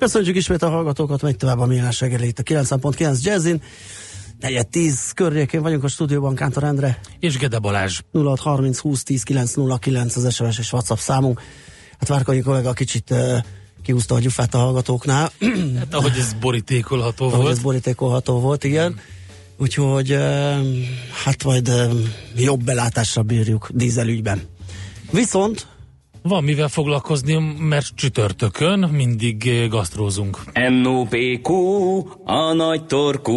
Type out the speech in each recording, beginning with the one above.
Köszönjük ismét a hallgatókat, megy tovább a millás reggeli itt a 90.9 Jazzin. Negyed tíz környékén vagyunk a stúdióban, Kántor Endre. És Gede Balázs. 0630 20 10 909 az SMS és WhatsApp számunk. Hát Várkonyi kollega kicsit uh, kihúzta a gyufát a hallgatóknál. Hát ahogy ez borítékolható ahogy volt. ez borítékolható volt, igen. Úgyhogy uh, hát majd uh, jobb belátásra bírjuk dízelügyben. Viszont Van mivel foglalkozni, mert csütörtökön mindig eh, gasztrózunk. NOPQ, a nagy torkú.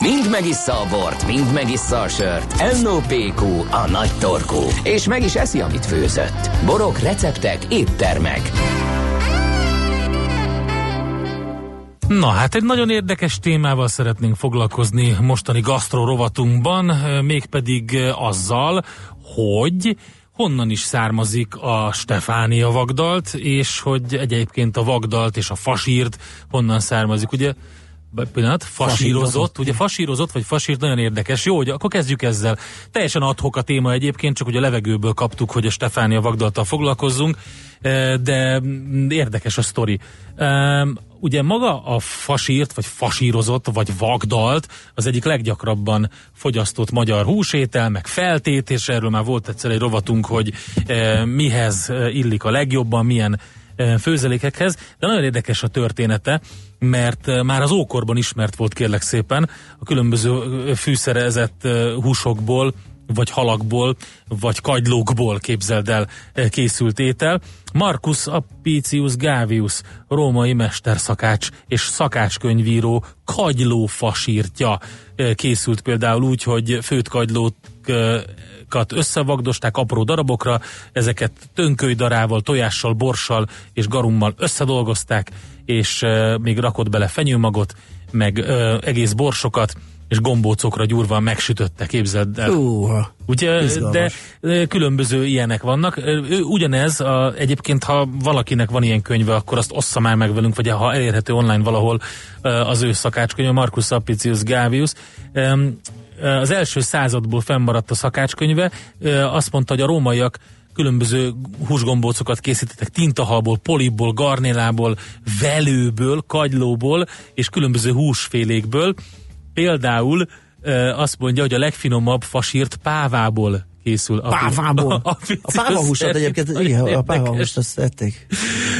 Mind megissza a bort, mind megissza a sört. NOPQ, a nagy torkú. És meg is eszi, amit főzött. Borok, receptek, éttermek. Na hát egy nagyon érdekes témával szeretnénk foglalkozni mostani gasztró rovatunkban, eh, mégpedig eh, azzal, hogy honnan is származik a Stefánia vagdalt, és hogy egyébként a vagdalt és a fasírt honnan származik. Ugye pillanat, fasírozott, Fasírozott. ugye fasírozott, vagy fasírt nagyon érdekes. Jó, hogy akkor kezdjük ezzel. Teljesen adhok a téma egyébként, csak ugye a levegőből kaptuk, hogy a Stefánia vagdaltal foglalkozzunk, eh, de mm, érdekes a sztori. Ugye maga a fasírt, vagy fasírozott, vagy vagdalt az egyik leggyakrabban fogyasztott magyar húsétel, meg feltét, és erről már volt egyszer egy rovatunk, hogy eh, mihez eh, illik a legjobban, milyen eh, főzelékekhez, de nagyon érdekes a története, mert eh, már az ókorban ismert volt kérlek szépen a különböző eh, fűszerezett húsokból, vagy halakból, vagy kagylókból képzeld el eh, készült étel. Marcus Apicius Gavius, római mesterszakács és szakácskönyvíró kagylófasírtja eh, készült például úgy, hogy főtt kagylót eh, kat összevagdosták apró darabokra, ezeket tönkölydarával, tojással, borssal és garummal összedolgozták, és e, még rakott bele fenyőmagot, meg e, egész borsokat, és gombócokra gyúrva megsütötte, képzeld el. Húha, Ugye, izgalmas. de különböző ilyenek vannak. Ugyanez, a, egyébként ha valakinek van ilyen könyve, akkor azt ossza már meg velünk, vagy ha elérhető online valahol az ő szakácskönyve, Marcus Apicius Gavius. Az első századból fennmaradt a szakácskönyve, azt mondta, hogy a rómaiak különböző húsgombócokat készítettek tintahalból, polibból, garnélából, velőből, kagylóból és különböző húsfélékből. Például azt mondja, hogy a legfinomabb fasírt pávából készül. A Pávából. A, A pávahúsat egyébként, igen, a pávahúst azt ették.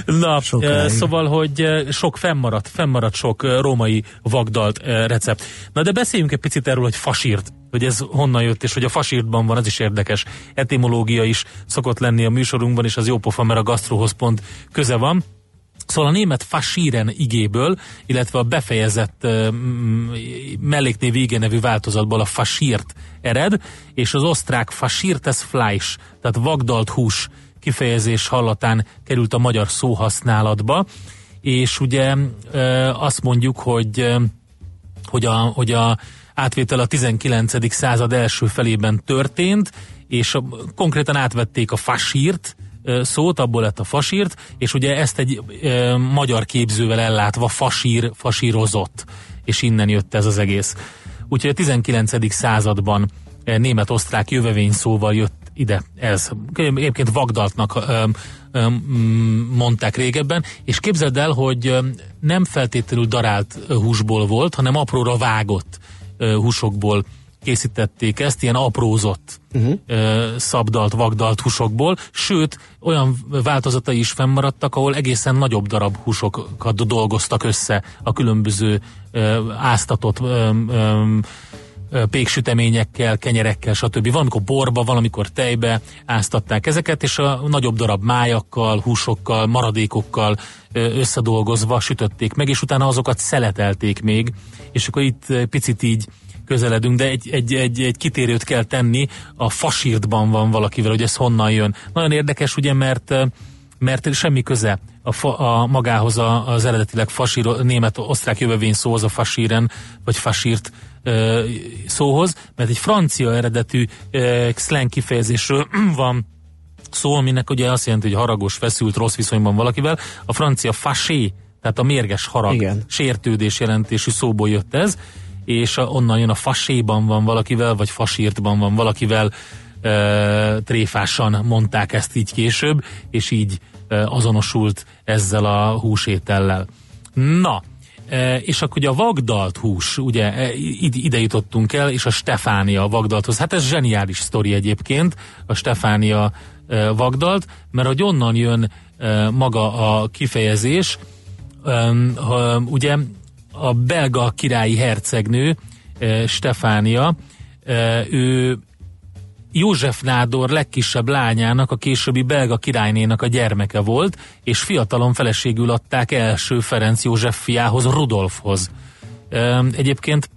Na, Sokáig. szóval, hogy sok fennmaradt, fennmaradt sok római vagdalt recept. Na de beszéljünk egy picit erről, hogy fasírt, hogy ez honnan jött, és hogy a fasírtban van, az is érdekes. Etimológia is szokott lenni a műsorunkban, és az jó pofa, mert a gasztróhoz pont köze van. Szóval a német fasíren igéből, illetve a befejezett melléknév ige nevű változatból a fasírt ered, és az osztrák fasírtes Fleisch, tehát vagdalt hús kifejezés hallatán került a magyar szóhasználatba, és ugye azt mondjuk, hogy, hogy, a, hogy a átvétel a 19. század első felében történt, és a, konkrétan átvették a fasírt, szót, abból lett a fasírt, és ugye ezt egy e, magyar képzővel ellátva fasír, fasírozott, és innen jött ez az egész. Úgyhogy a 19. században e, német-osztrák jövevény szóval jött ide ez. Egyébként Vagdaltnak ö, ö, mondták régebben, és képzeld el, hogy nem feltétlenül darált húsból volt, hanem apróra vágott húsokból készítették ezt, ilyen aprózott uh-huh. szabdalt, vagdalt húsokból, sőt, olyan változatai is fennmaradtak, ahol egészen nagyobb darab húsokat dolgoztak össze a különböző áztatott péksüteményekkel, kenyerekkel, stb. Van, amikor borba, valamikor tejbe áztatták ezeket, és a nagyobb darab májakkal, húsokkal, maradékokkal összedolgozva sütötték meg, és utána azokat szeletelték még, és akkor itt picit így közeledünk, de egy, egy, egy, egy kitérőt kell tenni, a fasírtban van valakivel, hogy ez honnan jön. Nagyon érdekes, ugye, mert mert semmi köze a, fa, a magához a, az eredetileg fasír, német-osztrák jövővény szóhoz, a fasíren, vagy fasírt ö, szóhoz, mert egy francia eredetű ö, slang kifejezésről van szó, aminek ugye azt jelenti, hogy haragos, feszült, rossz viszonyban valakivel. A francia fâché, tehát a mérges harag, Igen. sértődés jelentésű szóból jött ez, és onnan jön a faséban van valakivel, vagy fasírtban van valakivel, e, tréfásan mondták ezt így később, és így e, azonosult ezzel a húsétellel. Na, e, és akkor ugye a vagdalt hús, ugye e, ide jutottunk el, és a Stefánia vagdalthoz. Hát ez zseniális sztori egyébként, a Stefánia e, vagdalt, mert hogy onnan jön e, maga a kifejezés, e, ugye a belga királyi hercegnő, Stefánia, ő József Nádor legkisebb lányának, a későbbi belga királynénak a gyermeke volt, és fiatalon feleségül adták első Ferenc József fiához, Rudolfhoz. Egyébként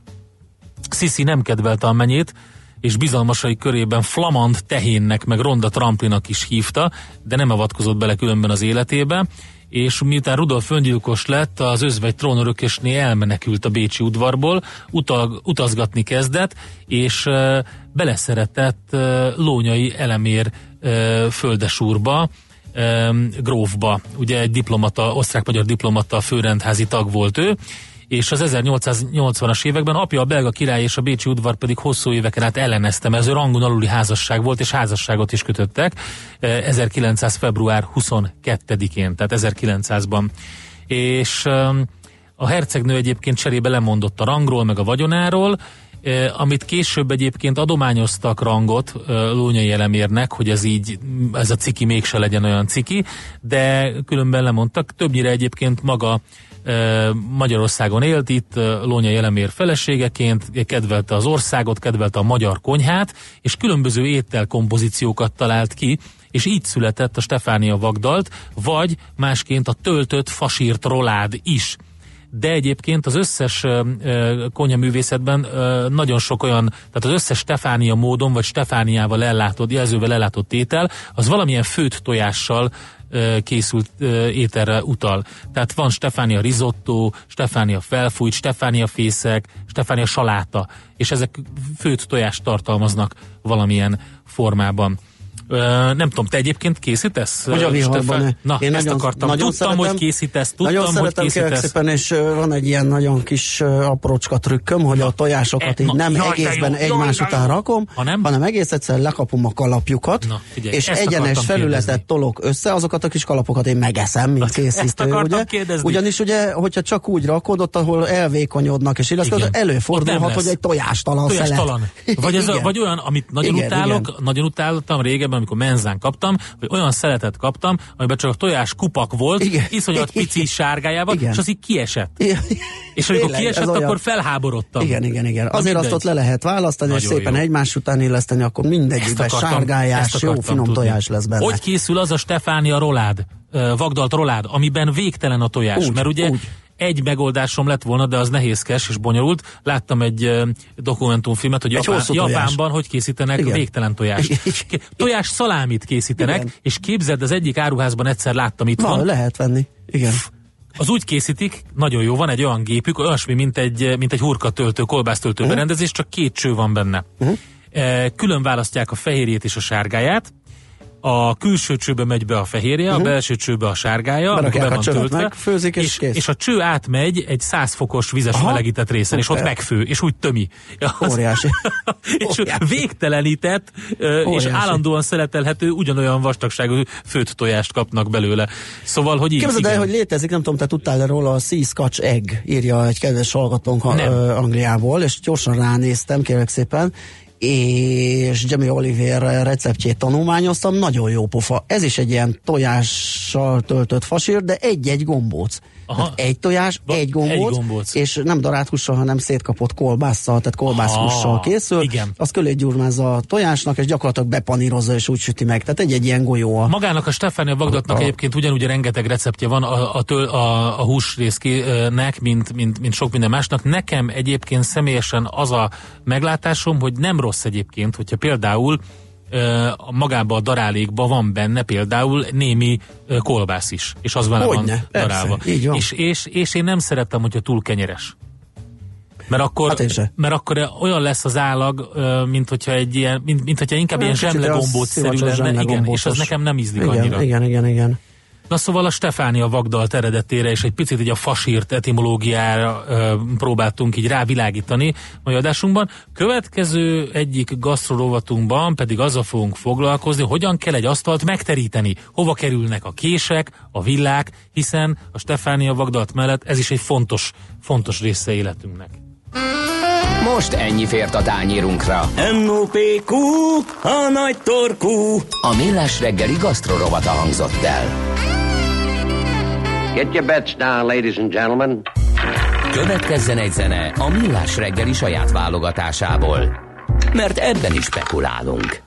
Sisi nem kedvelte a menyét, és bizalmasai körében Flamand tehénnek meg Ronda Tramplinak is hívta, de nem avatkozott bele különben az életébe, és miután Rudolf öngyilkos lett, az özvegy trónörökösné elmenekült a Bécsi udvarból, utal, utazgatni kezdett, és e, beleszeretett e, lónyai elemér e, földesúrba, e, grófba. Ugye egy diplomata, osztrák-magyar diplomata, főrendházi tag volt ő, és az 1880-as években apja a belga király és a bécsi udvar pedig hosszú éveken át ellenezte, mert ez rangon aluli házasság volt, és házasságot is kötöttek 1900. február 22-én, tehát 1900-ban. És a hercegnő egyébként cserébe lemondott a rangról, meg a vagyonáról, amit később egyébként adományoztak rangot Lónyai Elemérnek, hogy ez így, ez a ciki mégse legyen olyan ciki, de különben lemondtak. Többnyire egyébként maga Magyarországon élt itt, Lónya Jelemér feleségeként, kedvelte az országot, kedvelte a magyar konyhát, és különböző ételkompozíciókat talált ki, és így született a Stefánia vagdalt, vagy másként a töltött fasírt rolád is. De egyébként az összes konyhaművészetben nagyon sok olyan, tehát az összes Stefánia módon, vagy Stefániával ellátott, jelzővel ellátott étel, az valamilyen főtt tojással készült ételre utal. Tehát van Stefánia risotto, Stefánia felfújt, Stefánia fészek, Stefánia saláta, és ezek főtt tojást tartalmaznak valamilyen formában. Nem tudom, te egyébként készítesz? Hogy a viharban. Na, Én ezt nagyon, akartam. Nagyon tudtam, szeretem, hogy készítesz. Tudtam, nagyon hogy készítesz. szépen, és van egy ilyen nagyon kis aprócska trükköm, hogy a tojásokat e, így na, nem jaj, egészben jó, egymás jaj, után rakom, hanem? hanem egész egyszer lekapom a kalapjukat, na, figyelj, és egyenes felületet kérdezni. tolok össze, azokat a kis kalapokat én megeszem, mint készítő. Ugye? Kérdezni. Ugyanis ugye, hogyha csak úgy rakod, ott, ahol elvékonyodnak, és illesztve, előfordulhat, hogy egy tojástalan Tojástalan. Vagy, ez a, vagy olyan, amit nagyon utálok, nagyon utáltam régebben, amikor menzán kaptam, hogy olyan szeletet kaptam, amiben csak a tojás kupak volt, Igen. iszonyat pici sárgájában, igen. és az így kiesett. Igen. És amikor Tényleg, kiesett, akkor olyan... felháborodtam. Igen, igen, igen. Azért mindegy. azt ott le lehet választani, Nagyon és szépen jó. egymás után illeszteni, akkor mindegyikben sárgályás, jó finom tudni. tojás lesz benne. Hogy készül az a Stefánia rolád, vagdalt rolád, amiben végtelen a tojás? Úgy, mert ugye úgy egy megoldásom lett volna, de az nehézkes és bonyolult. Láttam egy uh, dokumentumfilmet, hogy Japán, Japánban hogy készítenek Igen. végtelen tojást. Tojás szalámit készítenek, Igen. és képzeld, az egyik áruházban egyszer láttam itt van. lehet venni. Igen. Az úgy készítik, nagyon jó, van egy olyan gépük, olyasmi, mint egy, mint egy hurkatöltő, kolbásztöltő uh-huh. berendezés, csak két cső van benne. Uh-huh. Külön választják a fehérjét és a sárgáját, a külső csőbe megy be a fehérje, uh-huh. a mhm. belső csőbe a sárgája, amikor be van töltve, meg, főzik és, és, kész. és a cső átmegy egy 100 fokos vizes Aha. melegített részen, és ott megfő, és úgy tömi. Óriási. és Óriási. végtelenített, Óriási. és állandóan szeletelhető, ugyanolyan vastagságú főtt tojást kapnak belőle. Szóval, hogy így. Képzeld el, hogy létezik, nem tudom, te tudtál róla, a Sea Scotch Egg, írja egy kedves hallgatónk Angliából, és gyorsan ránéztem, kérlek szépen, és Jamie Oliver receptjét tanulmányoztam, nagyon jó pofa. Ez is egy ilyen tojással töltött fasír, de egy-egy gombóc. Aha. Egy tojás, ba, egy, gombóc, egy gombóc, és nem daráthussal, hanem szétkapott kolbásszal, tehát kolbászhussal készül. Igen. Az köré gyurmázza a tojásnak, és gyakorlatilag bepanírozza, és úgy süti meg. Tehát egy-egy ilyen golyó. A... Magának a Stefánia Bagdatnak a... egyébként ugyanúgy rengeteg receptje van a, a, től, a, a húsrészkének, mint, mint, mint sok minden másnak. Nekem egyébként személyesen az a meglátásom, hogy nem rossz egyébként, hogyha például magába a darálékba van benne például némi kolbász is, és az vele van darálva. van. És, és, és én nem szeretem, hogyha túl kenyeres. Mert akkor, hát mert akkor olyan lesz az állag, mint hogyha egy ilyen, mint, mint hogyha inkább ilyen zsemlegombóc szerű lenne, igen, és az nekem nem ízlik igen, annyira. Igen, igen, igen. Na szóval a Stefánia Vagdalt eredetére és egy picit így a fasírt etimológiára ö, próbáltunk így rávilágítani mai adásunkban. Következő egyik gasztrorovatunkban pedig azzal fogunk foglalkozni, hogyan kell egy asztalt megteríteni, hova kerülnek a kések, a villák, hiszen a Stefánia Vagdalt mellett ez is egy fontos, fontos része életünknek. Most ennyi fért a tányírunkra. M.O.P.Q. A nagy torkú. A millás reggeli gasztrorovata hangzott el. Get your bets down, ladies and gentlemen. Következzen egy zene a millás reggeli saját válogatásából. Mert ebben is spekulálunk.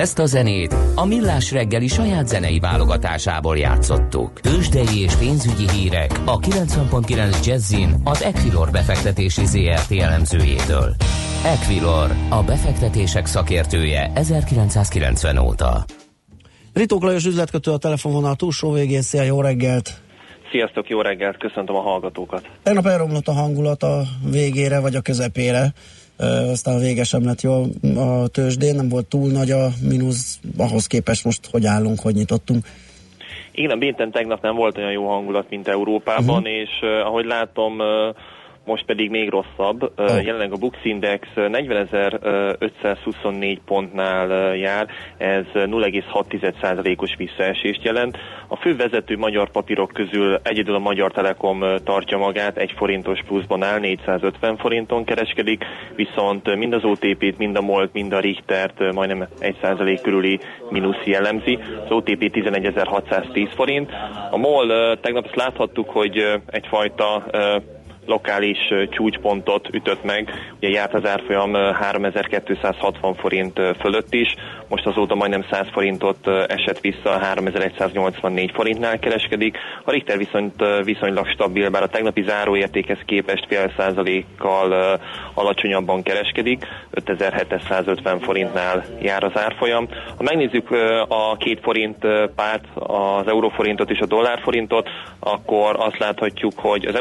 Ezt a zenét a Millás reggeli saját zenei válogatásából játszottuk. Tősdei és pénzügyi hírek a 90.9 Jazzin az Equilor befektetési ZRT elemzőjétől. Equilor, a befektetések szakértője 1990 óta. Ritók Lajos üzletkötő a telefonvonal túlsó végén. Szia, jó reggelt! Sziasztok, jó reggelt, köszöntöm a hallgatókat. Tegnap elromlott a hangulat a végére, vagy a közepére aztán a vége sem lett jó a tőzsdén, nem volt túl nagy a mínusz, ahhoz képest most hogy állunk, hogy nyitottunk. Igen, a Bénten tegnap nem volt olyan jó hangulat, mint Európában, uh-huh. és ahogy látom, most pedig még rosszabb. Oh. Jelenleg a Bux Index 40.524 pontnál jár, ez 0,6%-os visszaesést jelent. A fő vezető magyar papírok közül egyedül a Magyar Telekom tartja magát, egy forintos pluszban áll, 450 forinton kereskedik, viszont mind az OTP-t, mind a MOLT, mind a Richtert majdnem 1% körüli mínusz jellemzi. Az OTP 11.610 forint. A MOL tegnap azt láthattuk, hogy egyfajta lokális csúcspontot ütött meg, ugye járt az árfolyam 3260 forint fölött is, most azóta majdnem 100 forintot esett vissza, 3184 forintnál kereskedik. A Richter viszont viszonylag stabil, bár a tegnapi záróértékhez képest fél százalékkal alacsonyabban kereskedik, 5750 forintnál jár az árfolyam. Ha megnézzük a két forint párt, az euróforintot és a dollárforintot, akkor azt láthatjuk, hogy az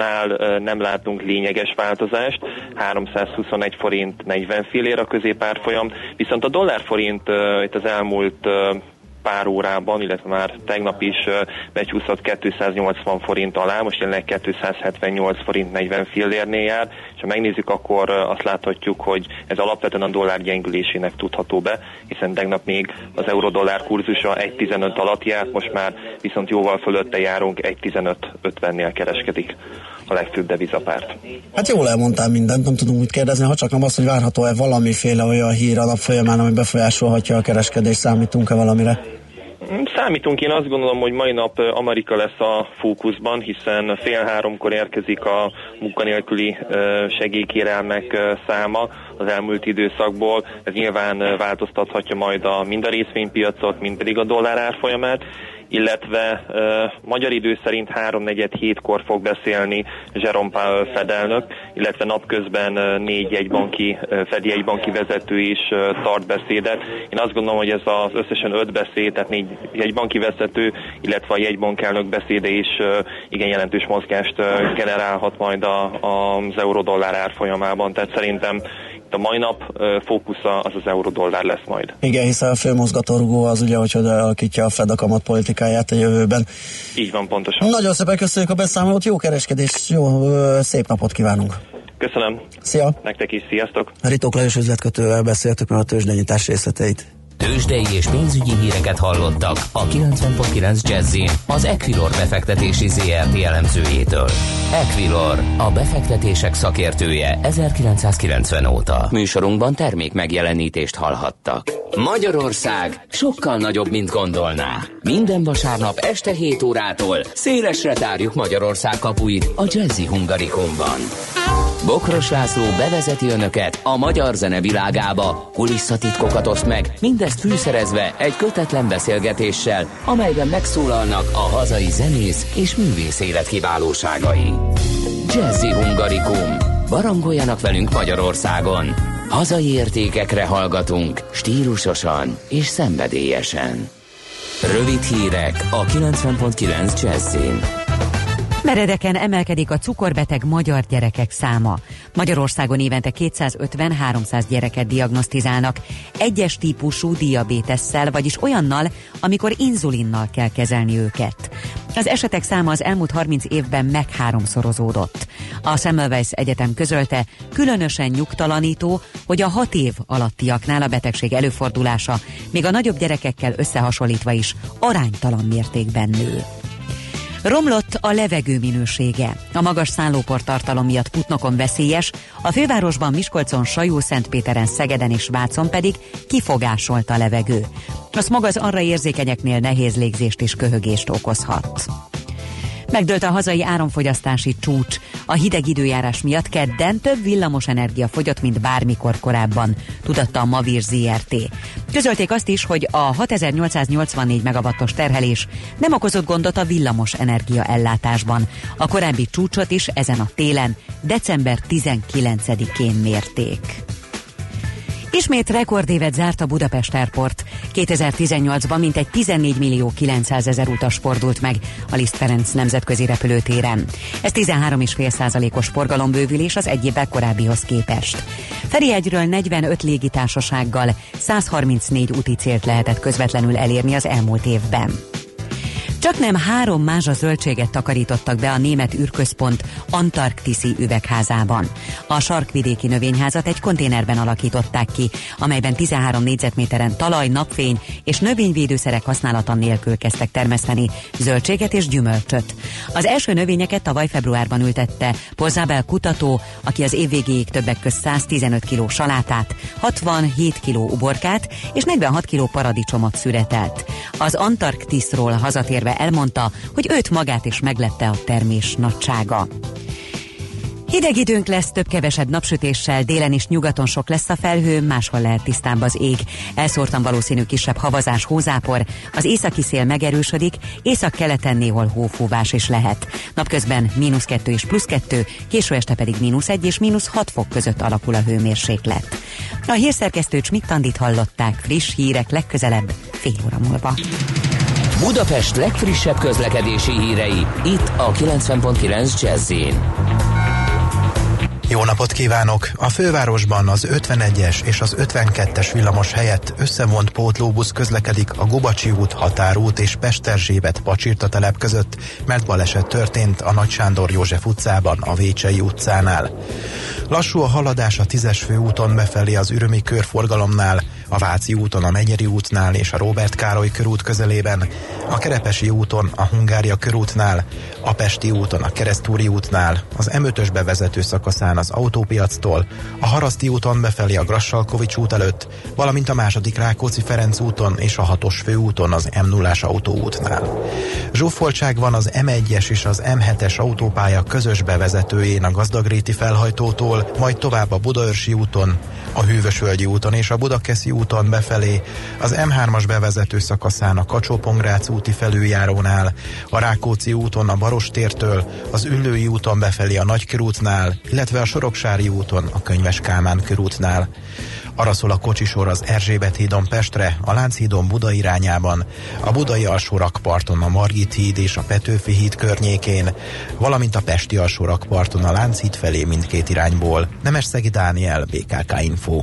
euróforintnál nem látunk lényeges változást, 321 forint 40 fillér a középárfolyam, viszont a dollárforint itt az elmúlt pár órában, illetve már tegnap is becsúszott 280 forint alá, most jelenleg 278 forint 40 fillérnél jár, és ha megnézzük, akkor azt láthatjuk, hogy ez alapvetően a dollár gyengülésének tudható be, hiszen tegnap még az euró-dollár kurzusa 1.15 alatt járt, most már viszont jóval fölötte járunk, 1.15.50-nél kereskedik a legfőbb devizapárt. Hát jól elmondtál mindent, nem tudunk mit kérdezni, ha csak nem azt, hogy várható-e valamiféle olyan hír a nap folyamán, ami befolyásolhatja a kereskedést, számítunk-e valamire? Számítunk, én azt gondolom, hogy mai nap Amerika lesz a fókuszban, hiszen fél háromkor érkezik a munkanélküli segélykérelmek száma az elmúlt időszakból. Ez nyilván változtathatja majd a, mind a részvénypiacot, mind pedig a dollár árfolyamát illetve uh, magyar idő szerint 3-4 hétkor fog beszélni Jerome Powell fedelnök, illetve napközben uh, négy jegybanki, uh, Fedi jegybanki vezető is uh, tart beszédet. Én azt gondolom, hogy ez az összesen öt beszéd, tehát négy jegybanki vezető, illetve a jegybankelnök beszéde is uh, igen jelentős mozgást uh, generálhat majd a, a, az euró-dollár árfolyamában, tehát szerintem a mai nap fókusza az az euró-dollár lesz majd. Igen, hiszen a főmozgatórugó az ugye, hogy alakítja a Fed a kamatpolitikáját a jövőben. Így van, pontosan. Nagyon szépen köszönjük a beszámolót, jó kereskedés, jó, szép napot kívánunk. Köszönöm. Szia. Nektek is, sziasztok. Ritók Lajos üzletkötővel beszéltük meg a tőzsdenyítás részleteit. Tőzsdei és pénzügyi híreket hallottak a 90.9 jazz az Equilor befektetési ZRT elemzőjétől. Equilor, a befektetések szakértője 1990 óta. Műsorunkban termék megjelenítést hallhattak. Magyarország sokkal nagyobb, mint gondolná. Minden vasárnap este 7 órától szélesre tárjuk Magyarország kapuit a Jazzy Hungarikumban. Bokros László bevezeti önöket a magyar zene világába, kulisszatitkokat oszt meg, mindezt fűszerezve egy kötetlen beszélgetéssel, amelyben megszólalnak a hazai zenész és művész élet kiválóságai. Jazzy Hungarikum. Barangoljanak velünk Magyarországon. Hazai értékekre hallgatunk, stílusosan és szenvedélyesen. Rövid hírek a 90.9 Jazzin. Meredeken emelkedik a cukorbeteg magyar gyerekek száma. Magyarországon évente 250-300 gyereket diagnosztizálnak egyes típusú diabétesszel, vagyis olyannal, amikor inzulinnal kell kezelni őket. Az esetek száma az elmúlt 30 évben meg háromszorozódott. A Semmelweis Egyetem közölte, különösen nyugtalanító, hogy a hat év alattiaknál a betegség előfordulása még a nagyobb gyerekekkel összehasonlítva is aránytalan mértékben nő. Romlott a levegő minősége. A magas szállópor tartalom miatt Putnokon veszélyes, a fővárosban Miskolcon, Sajó, Szentpéteren, Szegeden és Vácon pedig kifogásolt a levegő. A smog az arra érzékenyeknél nehéz légzést és köhögést okozhat. Megdőlt a hazai áramfogyasztási csúcs. A hideg időjárás miatt kedden több villamos energia fogyott, mint bármikor korábban, tudatta a Mavir ZRT. Közölték azt is, hogy a 6884 megawattos terhelés nem okozott gondot a villamos energia ellátásban. A korábbi csúcsot is ezen a télen, december 19-én mérték. Ismét rekordévet zárt a Budapest Airport. 2018-ban mintegy 14 millió 900 ezer utas fordult meg a Liszt Ferenc nemzetközi repülőtéren. Ez 13,5 százalékos forgalombővülés az egy évvel korábbihoz képest. Ferihegyről 45 légitársasággal 134 úti célt lehetett közvetlenül elérni az elmúlt évben. Csak nem három mázsa zöldséget takarítottak be a német űrközpont Antarktiszi üvegházában. A sarkvidéki növényházat egy konténerben alakították ki, amelyben 13 négyzetméteren talaj, napfény és növényvédőszerek használata nélkül kezdtek termeszteni zöldséget és gyümölcsöt. Az első növényeket tavaly februárban ültette Pozabel kutató, aki az év végéig többek közt 115 kg salátát, 67 kg uborkát és 46 kg paradicsomot szüretelt. Az Antarktiszról hazatérve elmondta, hogy őt magát is meglepte a termés nagysága. Hideg időnk lesz, több-kevesebb napsütéssel, délen is nyugaton sok lesz a felhő, máshol lehet tisztább az ég. Elszórtan valószínű kisebb havazás, hózápor, az északi szél megerősödik, észak-keleten néhol hófúvás is lehet. Napközben mínusz 2 és plusz 2, késő este pedig mínusz 1 és mínusz 6 fok között alakul a hőmérséklet. A hírszerkesztő Csmittandit hallották, friss hírek legközelebb, fél óra múlva. Budapest legfrissebb közlekedési hírei, itt a 90.9 jazz jó napot kívánok! A fővárosban az 51-es és az 52-es villamos helyett összevont pótlóbusz közlekedik a Gubacsi út, Határút és Pesterzsébet Pacsirta telep között, mert baleset történt a Nagy Sándor József utcában, a Vécsei utcánál. Lassú a haladás a 10-es főúton befelé az Ürömi körforgalomnál, a Váci úton a Megyeri útnál és a Robert Károly körút közelében, a Kerepesi úton a Hungária körútnál, a Pesti úton a Keresztúri útnál, az M5-ös bevezető szakaszán az autópiactól, a Haraszti úton befelé a Grassalkovics út előtt, valamint a második Rákóczi Ferenc úton és a 6-os főúton az M0-as autóútnál. Zsúfoltság van az M1-es és az M7-es autópálya közös bevezetőjén a Gazdagréti felhajtótól, majd tovább a Budaörsi úton, a Hűvösvölgyi úton és a Budakeszi úton befelé, az M3-as bevezető szakaszán a kacsó úti felüljárónál, a Rákóczi úton a Barostértől, az Üllői úton befelé a Nagykörútnál, illetve a Soroksári úton a Könyves Kálmán körútnál. Arra szól a kocsisor az Erzsébet hídon Pestre, a Lánchídon Buda irányában, a Budai alsó rakparton a Margit híd és a Petőfi híd környékén, valamint a Pesti alsó rakparton a Lánchíd felé mindkét irányból. Szegi Dániel, BKK Info.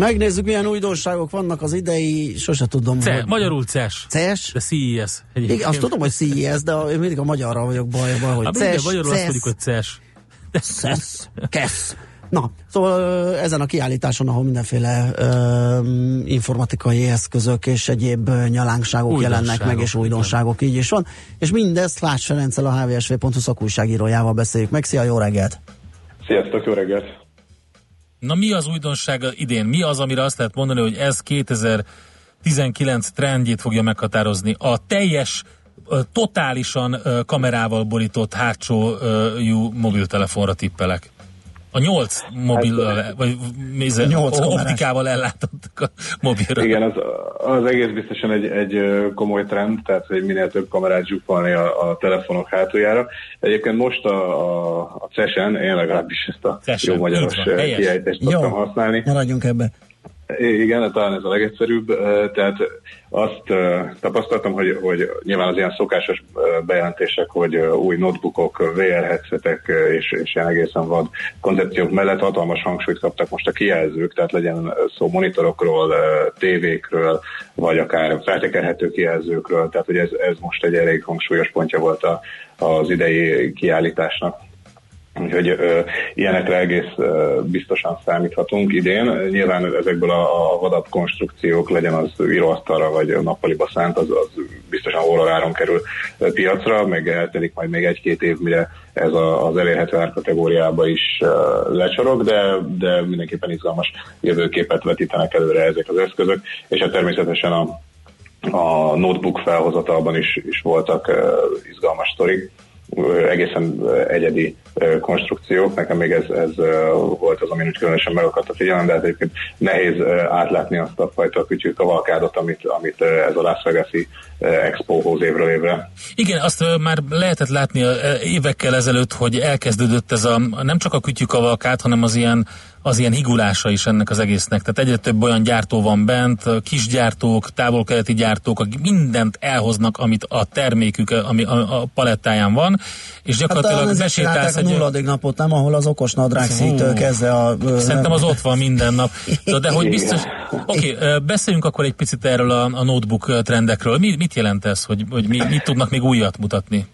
Megnézzük, milyen újdonságok vannak az idei, sose tudom. Ce, hogy... Magyarul CES. CES? De CES. Igen, azt tudom, hogy CES, de én mindig a magyarra vagyok bajban, hogy hát, CES, Magyarul azt mondjuk, hogy CES. CES. KESZ. Na, szóval ezen a kiállításon, ahol mindenféle uh, informatikai eszközök és egyéb nyalánkságok jelennek meg, és újdonságok, így is van. És mindezt Lász Ferenccel, a hvsv.hu szakújságírójával beszéljük meg. Szia, jó reggelt! Sziasztok, jó reggelt! Na mi az újdonság idén? Mi az, amire azt lehet mondani, hogy ez 2019 trendjét fogja meghatározni? A teljes totálisan kamerával borított hátsó mobiltelefonra tippelek a nyolc mobil, hát, vagy méze, nyolc optikával ellátottak a mobilra. Igen, az, az egész biztosan egy, egy komoly trend, tehát hogy minél több kamerát zsupolni a, a telefonok hátuljára. Egyébként most a, a, a CES-en, én legalábbis ezt a Cesen, jó magyaros kiejtést szoktam használni. Maradjunk ebbe. Igen, talán ez a legegyszerűbb. Tehát azt tapasztaltam, hogy, hogy nyilván az ilyen szokásos bejelentések, hogy új notebookok, VR headsetek és, és ilyen egészen vad koncepciók mellett hatalmas hangsúlyt kaptak most a kijelzők, tehát legyen szó monitorokról, tévékről, vagy akár feltekerhető kijelzőkről, tehát hogy ez, ez most egy elég hangsúlyos pontja volt a, az idei kiállításnak. Úgyhogy ö, ilyenekre egész ö, biztosan számíthatunk idén. Nyilván ezekből a, a vadabb konstrukciók, legyen az íróasztalra vagy nappaliba szánt, az, az biztosan óraáron kerül piacra, meg eltelik majd még egy-két év, mire ez a, az elérhető árkategóriába is uh, lecsorog, de, de mindenképpen izgalmas jövőképet vetítenek előre ezek az eszközök, és hát természetesen a, a notebook felhozatalban is, is voltak uh, izgalmas sztorik egészen egyedi konstrukciók. Nekem még ez, ez volt az, ami úgy különösen megakadt a figyelem, de egyébként nehéz átlátni azt a fajta kütyű kavalkádot, amit, amit ez a Las Vegas-i Expo hoz évről évre. Igen, azt már lehetett látni évekkel ezelőtt, hogy elkezdődött ez a nem csak a kütyű kavalkád, hanem az ilyen az ilyen higulása is ennek az egésznek. Tehát egyre több olyan gyártó van bent, kisgyártók, távol-keleti gyártók, akik mindent elhoznak, amit a termékük, ami a, a palettáján van, és gyakorlatilag hát, besétálsz egy... a nulladik napot, nem, ahol az okos nadrágszítől kezdve a... Szerintem az ott van minden nap. De, de hogy biztos... Oké, okay, beszéljünk akkor egy picit erről a, a notebook trendekről. Mi, mit jelent ez, hogy, hogy mi, mit tudnak még újat mutatni?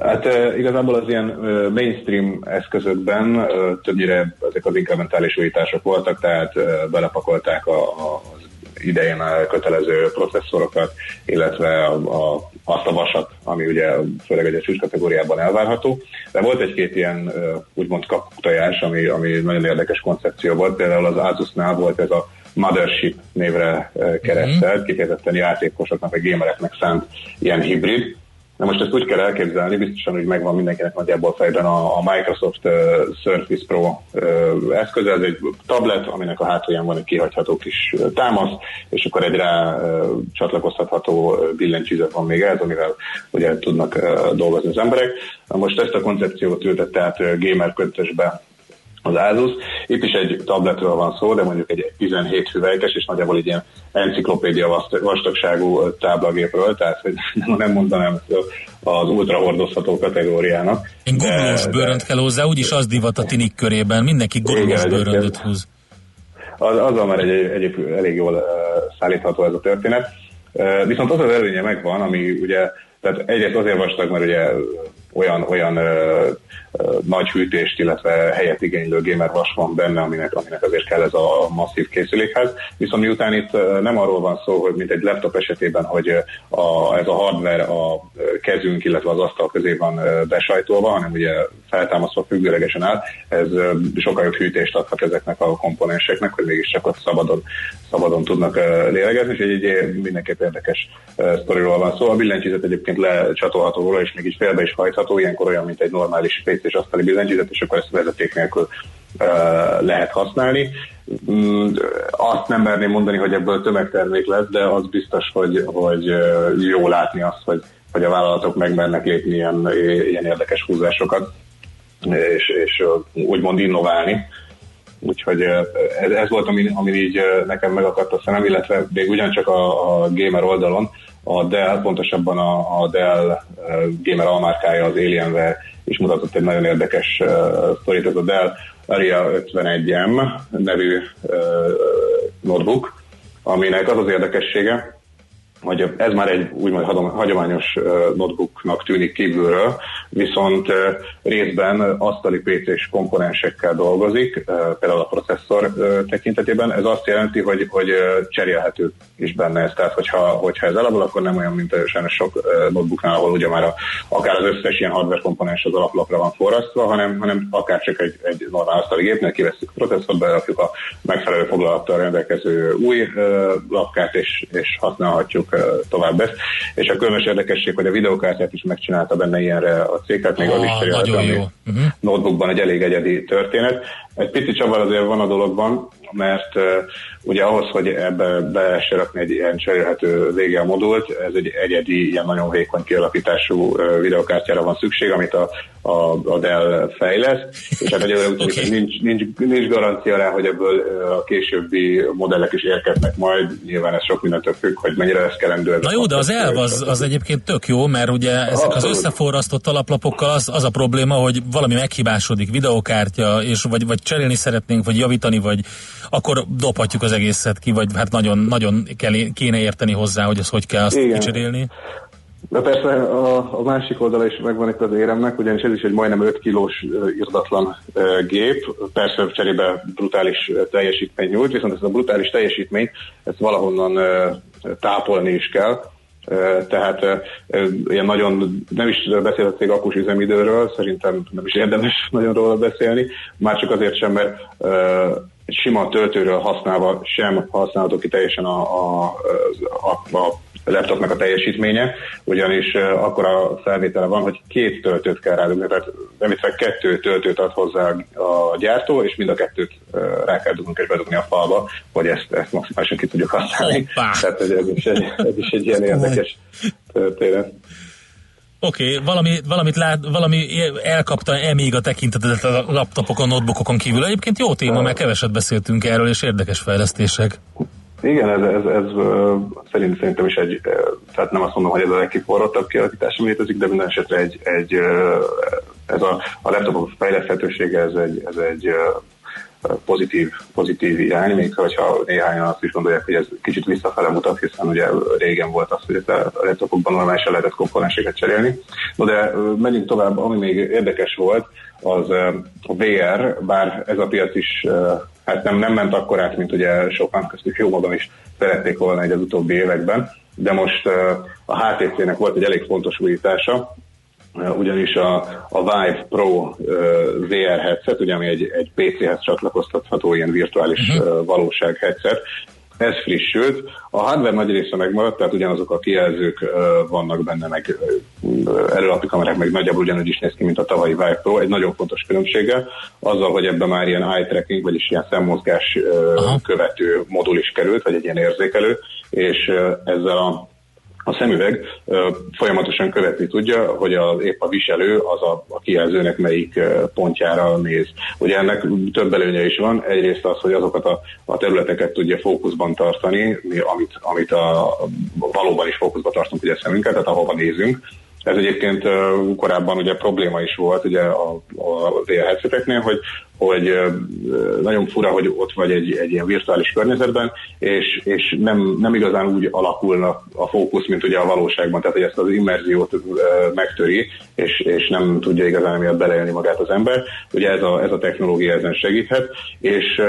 Hát e, igazából az ilyen e, mainstream eszközökben e, többnyire ezek az inkrementális újítások voltak, tehát belepakolták a, a, az idején a kötelező processzorokat, illetve a, a, azt a vasat, ami ugye főleg egy csúcs kategóriában elvárható. De volt egy-két ilyen úgymond kaputojás, ami, ami nagyon érdekes koncepció volt. Például az Asusnál volt ez a Mothership névre keresztelt, mm-hmm. kifejezetten játékosoknak, vagy gamereknek szánt ilyen hibrid, Na most ezt úgy kell elképzelni, biztosan, hogy megvan mindenkinek nagyjából fejben a, Microsoft uh, Surface Pro uh, eszköze, ez egy tablet, aminek a hátulján van egy kihagyható kis támasz, és akkor egy rá uh, csatlakozhatható billentyűzet van még ez, amivel ugye tudnak uh, dolgozni az emberek. Na most ezt a koncepciót ültette át uh, gamer köntösbe az Asus. Itt is egy tabletről van szó, de mondjuk egy 17 hüvelykes, és nagyjából egy ilyen enciklopédia vastagságú táblagépről, tehát hogy nem mondanám az ultra hordozható kategóriának. Én gurulós bőrönt kell hozzá, úgyis az divat a tinik körében, mindenki gurulós bőröndöt húz. Az, azzal már egy, egy, egy, elég jól uh, szállítható ez a történet. Uh, viszont az az előnye megvan, ami ugye, tehát egyrészt azért vastag, mert ugye olyan, olyan uh, nagy hűtést, illetve helyet igénylő gamer vas van benne, aminek, aminek azért kell ez a masszív készülékhez. Viszont miután itt nem arról van szó, hogy mint egy laptop esetében, hogy a, ez a hardware a kezünk, illetve az asztal közé van besajtolva, hanem ugye feltámasztva függőlegesen áll, ez sokkal jobb hűtést adhat ezeknek a komponenseknek, hogy mégiscsak ott szabadon, szabadon tudnak lélegezni, és egy, egy mindenképp érdekes sztoriról van szó. A billentyűzet egyébként lecsatolható róla, és mégis félbe is hajtható, ilyenkor olyan, mint egy normális PC és asztali billentyűzet, és akkor ezt vezeték nélkül lehet használni. Mm, azt nem merném mondani, hogy ebből tömegtermék lesz, de az biztos, hogy, hogy jó látni azt, hogy, hogy a vállalatok megmernek lépni ilyen, ilyen érdekes húzásokat, és, és úgymond innoválni. Úgyhogy ez, ez volt, ami, ami így nekem megakadt a szemem, illetve még ugyancsak a, a gamer oldalon a Dell, pontosabban a, a Dell gamer almárkája az Alienware is mutatott egy nagyon érdekes uh, sztorit, ez a Dell Aria 51M nevű uh, notebook, aminek az az érdekessége, hogy ez már egy úgymond hagyományos notebooknak tűnik kívülről, viszont részben asztali PC-s komponensekkel dolgozik, például a processzor tekintetében. Ez azt jelenti, hogy, hogy cserélhető is benne ez. Tehát, hogyha, hogyha ez elavul, akkor nem olyan, mint a sok notebooknál, ahol ugye már a, akár az összes ilyen hardware komponens az alaplapra van forrasztva, hanem, hanem akár csak egy, egy normál asztali gépnél kiveszünk a processzort, berakjuk a megfelelő foglalattal rendelkező új lapkát, és, és használhatjuk tovább ezt. És a különös érdekesség, hogy a videokártyát is megcsinálta benne ilyenre a cég, tehát még ah, az is cserélt, ami uh-huh. notebookban egy elég egyedi történet. Egy pici csavar azért van a dologban, mert ugye ahhoz, hogy ebbe be rakni egy ilyen cserélhető VGA modult, ez egy egyedi, ilyen nagyon vékony kialakítású videokártyára van szükség, amit a, a, a Dell fejleszt, és hát egyelőre okay. nincs, nincs, nincs garancia rá, hogy ebből a későbbi modellek is érkeznek majd, nyilván ez sok mindentől függ, hogy mennyire lesz kelendő. Na jó, de az elv az, az egyébként tök jó, mert ugye ezek az összeforrasztott alaplapokkal az, az a probléma, hogy valami meghibásodik, videokártya, és vagy, vagy cserélni szeretnénk, vagy javítani, vagy akkor dobhatjuk az egészet ki, vagy hát nagyon, nagyon kell, kéne érteni hozzá, hogy ezt hogy kell azt Igen. kicserélni. De persze a, a másik oldala is megvan itt az éremnek, ugyanis ez is egy majdnem 5 kilós irdatlan gép, persze cserébe brutális teljesítmény nyújt, viszont ezt a brutális teljesítményt ezt valahonnan tápolni is kell, tehát ilyen nagyon, nem is beszél a akus üzemidőről, szerintem nem is érdemes nagyon róla beszélni, már csak azért sem, mert sima töltőről használva sem használható ki teljesen a, a, a, a laptopnak a teljesítménye, ugyanis akkor a felvétele van, hogy két töltőt kell rádugni, tehát nem kettő töltőt ad hozzá a gyártó, és mind a kettőt rá kell dugnunk és bedugni a falba, hogy ezt, ezt maximálisan ki tudjuk használni. Hoppá. Tehát ez is, egy, ez is egy ilyen érdekes történet. Oké, okay, valami, valamit lát, valami elkapta-e még a tekintetet a laptopokon, notebookokon kívül? Egyébként jó téma, mert keveset beszéltünk erről, és érdekes fejlesztések. Igen, ez, ez, ez szerint, szerintem is egy, tehát nem azt mondom, hogy ez a legkiforrottabb kialakítás, ami létezik, de minden esetre egy, egy ez a, a laptopok fejleszthetősége, ez egy, ez egy pozitív, pozitív irány, még hogyha néhányan azt is gondolják, hogy ez kicsit visszafele mutat, hiszen ugye régen volt az, hogy a laptopokban normálisan lehetett komponenseket cserélni. No, de menjünk tovább, ami még érdekes volt, az a VR, bár ez a piac is hát nem, nem ment akkor át, mint ugye sokan köztük jó magam is szerették volna egy az utóbbi években, de most a HTC-nek volt egy elég fontos újítása, ugyanis a, a Vive Pro uh, VR headset, ugye ami egy, egy PC-hez csatlakoztatható ilyen virtuális uh-huh. valóság headset, ez frissült. A hardware nagy része megmaradt, tehát ugyanazok a kijelzők uh, vannak benne, meg uh, előlapi kamerák, meg nagyjából ugyanúgy is néz ki, mint a tavalyi Vive Pro, egy nagyon fontos különbséggel, azzal, hogy ebben már ilyen eye tracking, vagyis ilyen szemmozgás uh, követő modul is került, vagy egy ilyen érzékelő, és uh, ezzel a a szemüveg folyamatosan követni tudja, hogy a, épp a viselő az a, a kijelzőnek melyik pontjára néz. Ugye ennek több előnye is van. Egyrészt az, hogy azokat a, a területeket tudja fókuszban tartani, amit, amit a, valóban is fókuszban tartunk ugye szemünket, tehát ahova nézünk. Ez egyébként korábban ugye probléma is volt ugye a, a VR hogy hogy nagyon fura, hogy ott vagy egy, egy ilyen virtuális környezetben, és, és nem, nem igazán úgy alakulna a fókusz, mint ugye a valóságban, tehát hogy ezt az immerziót megtöri, és, és nem tudja igazán miatt beleélni magát az ember. Ugye ez a, ez a technológia ezen segíthet, és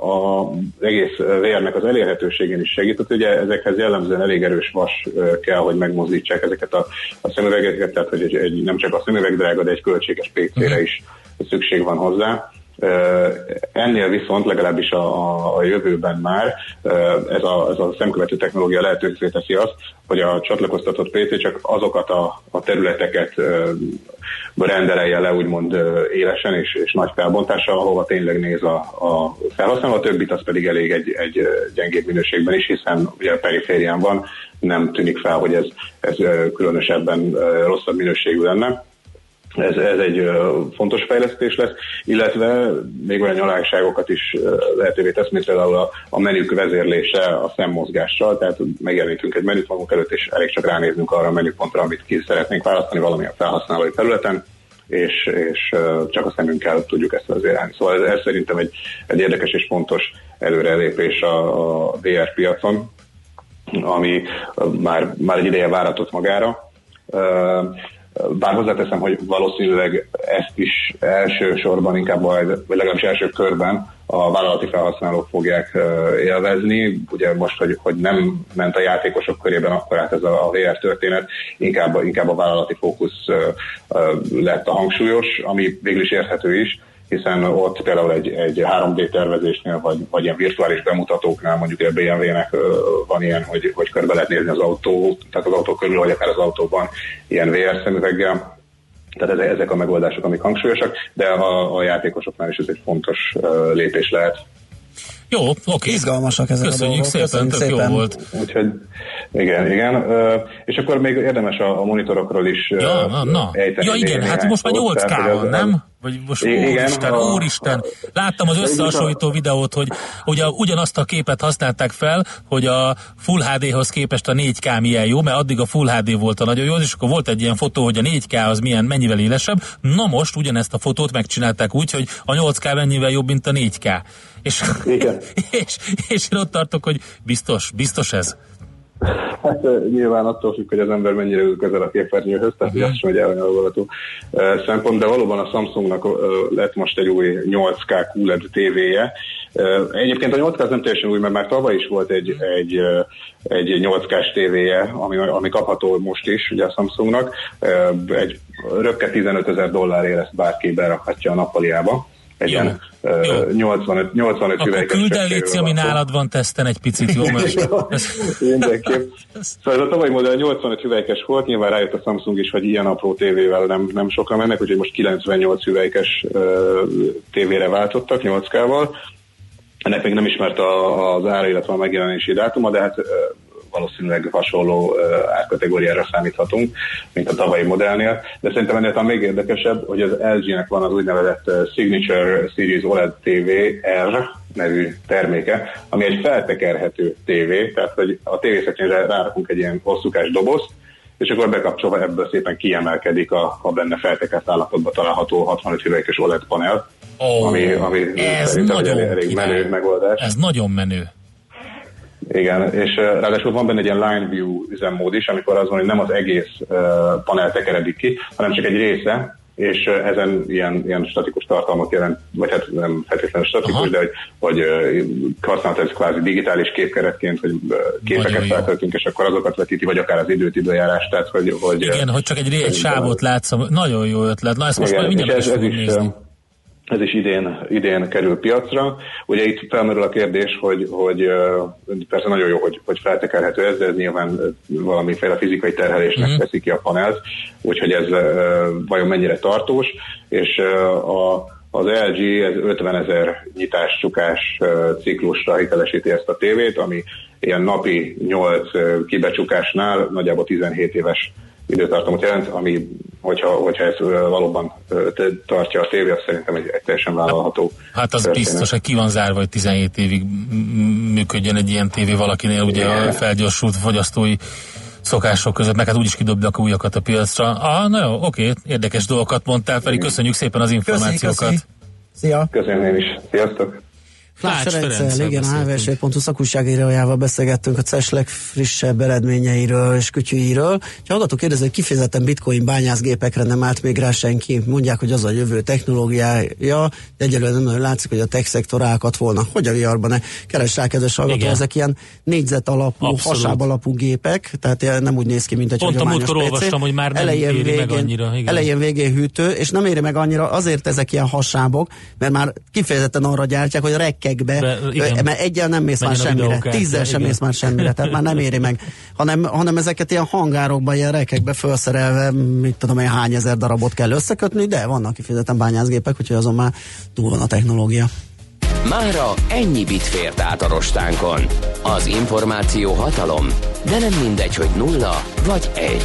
az egész VR-nek az elérhetőségén is segített, ugye ezekhez jellemzően elég erős vas kell, hogy megmozdítsák ezeket a, a szemüvegeket, tehát hogy egy, egy, nem csak a szemüveg drága, de egy költséges PC-re is szükség van hozzá Ennél viszont legalábbis a, a, a jövőben már ez a, ez a szemkövető technológia lehetővé teszi azt, hogy a csatlakoztatott PC csak azokat a, a területeket rendelje le úgymond élesen és, és nagy felbontással, ahova tényleg néz a, a felhasználó, a többit az pedig elég egy, egy gyengébb minőségben is, hiszen ugye a periférián van, nem tűnik fel, hogy ez, ez különösebben rosszabb minőségű lenne. Ez, ez egy fontos fejlesztés lesz, illetve még olyan nyalágságokat is lehetővé tesz, mint például a, a menük vezérlése a szemmozgással, tehát megjelenítünk egy menüt magunk előtt, és elég csak ránéznünk arra a menüpontra, amit ki szeretnénk választani valamilyen felhasználói területen, és, és csak a szemünkkel tudjuk ezt vezérelni. Szóval ez, ez szerintem egy, egy érdekes és fontos előrelépés a, a VR piacon, ami már, már egy ideje váratott magára. Bár hozzáteszem, hogy valószínűleg ezt is elsősorban inkább vagy legalábbis első körben a vállalati felhasználók fogják élvezni. Ugye most, hogy, hogy nem ment a játékosok körében akkor át ez a VR történet, inkább, inkább a vállalati fókusz lett a hangsúlyos, ami végül is érthető is, hiszen ott például egy, egy 3D tervezésnél, vagy, vagy ilyen virtuális bemutatóknál, mondjuk a BMW-nek van ilyen, hogy, hogy körbe lehet nézni az autó, tehát az autó körül, vagy akár az autóban ilyen VR szemüveggel, tehát ezek a megoldások, amik hangsúlyosak, de a, a játékosoknál is ez egy fontos lépés lehet. Jó, oké. Okay. Izgalmasak ezek Köszönjük a szépen, Köszönjük szépen, jó volt. Úgyhogy igen, igen. És akkor még érdemes a, a monitorokról is ja, na, na. Ja igen, hát most már 8K van, nem? Vagy most igen, úristen, a... úristen. Láttam az összehasonlító videót, hogy ugye ugyanazt a képet használták fel, hogy a Full HD-hoz képest a 4K milyen jó, mert addig a Full HD volt a nagyon jó, és akkor volt egy ilyen fotó, hogy a 4K az milyen, mennyivel élesebb. Na most ugyanezt a fotót megcsinálták úgy, hogy a 8K mennyivel jobb, mint a 4K. És, Igen. és, és én ott tartok, hogy biztos, biztos ez. Hát nyilván attól függ, hogy az ember mennyire ül közel a képernyőhöz, tehát uh-huh. ez sem egy elhanyagolható szempont, de valóban a Samsungnak lett most egy új 8K QLED tévéje. Egyébként a 8K nem teljesen új, mert már tavaly is volt egy, egy, egy 8K-s tévéje, ami, ami kapható most is, ugye a Samsungnak. Egy röpke 15 ezer dollárért ezt bárki berakhatja a nappaliába egy jó. ilyen jó. 85, 85 Akkor küld el, Léci, ami nálad van teszten egy picit, jó? Mert Mindenképp. Szóval ez a tavalyi modell 85 hüvelykes volt, nyilván rájött a Samsung is, hogy ilyen apró tévével nem, nem sokan mennek, úgyhogy most 98 hüvelykes uh, tévére váltottak 8K-val. Ennek még nem ismert a, az ára, illetve a megjelenési dátuma, de hát valószínűleg hasonló árkategóriára számíthatunk, mint a tavalyi modellnél, de szerintem ennél a még érdekesebb, hogy az LG-nek van az úgynevezett Signature Series OLED TV R nevű terméke, ami egy feltekerhető tévé, tehát hogy a tévészekrényre rárakunk egy ilyen hosszúkás dobozt, és akkor bekapcsolva ebből szépen kiemelkedik a, a benne feltekert állapotban található 65 hüvelykes OLED panel, oh, ami, ami ez nagyon egy elég menő megoldás. Ez nagyon menő. Igen, és ráadásul van benne egy ilyen line view üzemmód is, amikor az van, hogy nem az egész panel tekeredik ki, hanem csak egy része, és ezen ilyen, ilyen statikus tartalmat jelent, vagy hát nem feltétlenül statikus, Aha. de hogy, hogy használt ez kvázi digitális képkeretként, hogy képeket feltöltünk, és akkor azokat vetíti, vagy akár az időt, időjárás, tehát hogy... hogy Igen, hogy csak egy, egy sávot látsz, nagyon jó ötlet. Na ezt most igen, már mindjárt ez, ez is, nézni ez is idén, idén kerül piacra. Ugye itt felmerül a kérdés, hogy, hogy persze nagyon jó, hogy, hogy feltekerhető ez, de ez nyilván valamiféle fizikai terhelésnek mm-hmm. teszi ki a panelt, úgyhogy ez vajon mennyire tartós, és a, az LG ez 50 ezer nyitás csukás ciklusra hitelesíti ezt a tévét, ami ilyen napi 8 kibecsukásnál nagyjából 17 éves időtartamot jelent, ami, hogyha, hogyha ez valóban tartja a tévé, az szerintem egy, egy teljesen vállalható. Hát az történet. biztos, hogy ki van zárva, hogy 17 évig működjön egy ilyen tévé valakinél, ugye a felgyorsult fogyasztói szokások között, meg hát úgyis kidobnak a újakat a piacra. Ah, na jó, oké, érdekes dolgokat mondtál, Feri, köszönjük szépen az információkat. Köszi, köszi. Szia! Köszönöm én is. Sziasztok! Flász Ferenccel, igen, a hvs.hu szakújságírójával beszélgettünk a CES legfrissebb eredményeiről és kütyűiről. Ha hallgató kérdezi, hogy kifejezetten bitcoin bányászgépekre nem állt még rá senki, mondják, hogy az a jövő technológiája, de egyelőre nem nagyon látszik, hogy a tech szektor állkat volna. Hogy a viarban ne? Keres rá, kedves hallgató, ezek ilyen négyzet alapú, Abszolút. hasáb alapú gépek, tehát nem úgy néz ki, mint egy Pont a múltkor olvastam, hogy már nem elején éri végén, meg annyira. Igen. Elején végén hűtő, és nem éri meg annyira, azért ezek ilyen hasábok, mert már kifejezetten arra gyártják, hogy rekkekbe, Be, mert egyen nem mész már semmire, tízzel sem mész már semmire, tehát már nem éri meg, hanem, hanem ezeket ilyen hangárokban, ilyen rekkekbe felszerelve, mit tudom én, hány ezer darabot kell összekötni, de vannak kifejezetten bányászgépek, úgyhogy azon már túl van a technológia. Mára ennyi bit fért át a rostánkon. Az információ hatalom, de nem mindegy, hogy nulla vagy egy.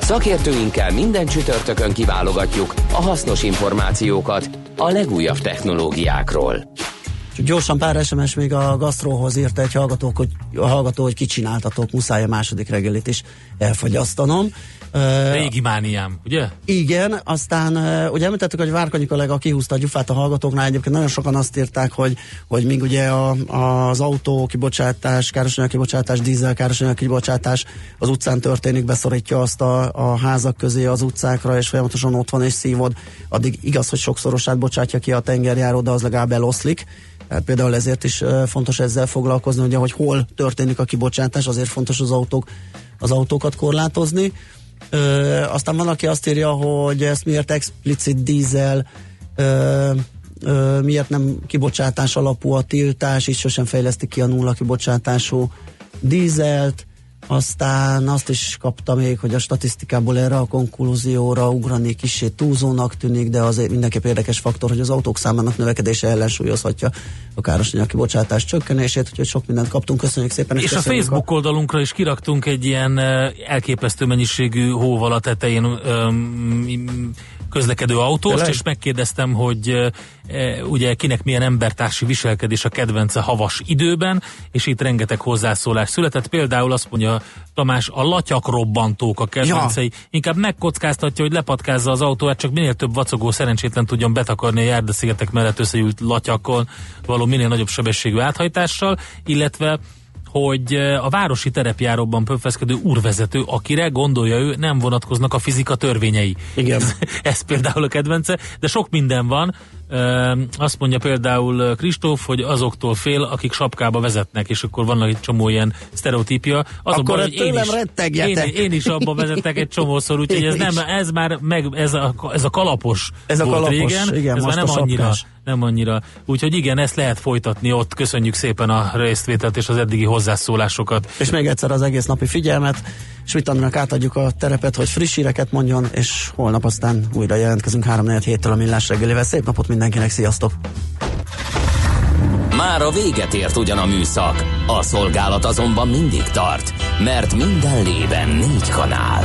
Szakértőinkkel minden csütörtökön kiválogatjuk a hasznos információkat a legújabb technológiákról. Gyorsan pár SMS még a gasztróhoz írta egy hallgató, hogy, a hallgató, hogy kicsináltatok, muszáj a második reggelit is elfogyasztanom. Régi mániám, ugye? Igen, aztán ugye említettük, hogy Várkonyi kollega kihúzta a gyufát a hallgatóknál, egyébként nagyon sokan azt írták, hogy, hogy míg ugye a, az autó kibocsátás, károsanyag kibocsátás, dízel károsanyag kibocsátás az utcán történik, beszorítja azt a, a házak közé az utcákra, és folyamatosan ott van és szívod, addig igaz, hogy sokszorosát bocsátja ki a tengerjáró, de az legalább eloszlik. Tehát például ezért is fontos ezzel foglalkozni, ugye, hogy hol történik a kibocsátás, azért fontos az autók, az autókat korlátozni. Ö, aztán van, aki azt írja, hogy ezt miért explicit dízel, ö, ö, miért nem kibocsátás alapú a tiltás, így sosem fejlesztik ki a nulla kibocsátású dízelt, aztán azt is kapta még, hogy a statisztikából erre a konklúzióra ugrani kicsi túlzónak tűnik, de az mindenképp érdekes faktor, hogy az autók számának növekedése ellensúlyozhatja a károsanyag kibocsátás csökkenését, úgyhogy sok mindent kaptunk, köszönjük szépen. És, és a Facebook a... oldalunkra is kiraktunk egy ilyen elképesztő mennyiségű hóval a tetején um, közlekedő autóst, és megkérdeztem, hogy e, ugye kinek milyen embertársi viselkedés a kedvence havas időben, és itt rengeteg hozzászólás született. Például azt mondja Tamás, a latyakrobantók a kedvencei. Ja. Inkább megkockáztatja, hogy lepatkázza az autót, csak minél több vacogó szerencsétlen tudjon betakarni a járdaszigetek mellett összegyűlt latyakon való minél nagyobb sebességű áthajtással, illetve hogy a városi terepjáróban pöfeszkedő úrvezető, akire gondolja ő, nem vonatkoznak a fizika törvényei. Igen. Ez, ez például a kedvence, de sok minden van, azt mondja például Kristóf, hogy azoktól fél, akik sapkába vezetnek, és akkor vannak egy csomó ilyen sztereotípia. Azonban, akkor hogy én is, én, én is abba vezettek egy csomószor, úgyhogy ez nem, ez már meg, ez a, ez a kalapos ez a kalapos, régen, igen, ez már nem annyira, nem annyira. Úgyhogy igen, ezt lehet folytatni ott. Köszönjük szépen a résztvételt és az eddigi hozzászólásokat. És még egyszer az egész napi figyelmet. Svitannak átadjuk a terepet, hogy friss híreket mondjon, és holnap aztán újra jelentkezünk 3 4 héttől a millás reggelivel. Szép napot mindenkinek, sziasztok! Már a véget ért ugyan a műszak, a szolgálat azonban mindig tart, mert minden lében négy kanál.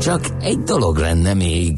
Csak egy dolog lenne még.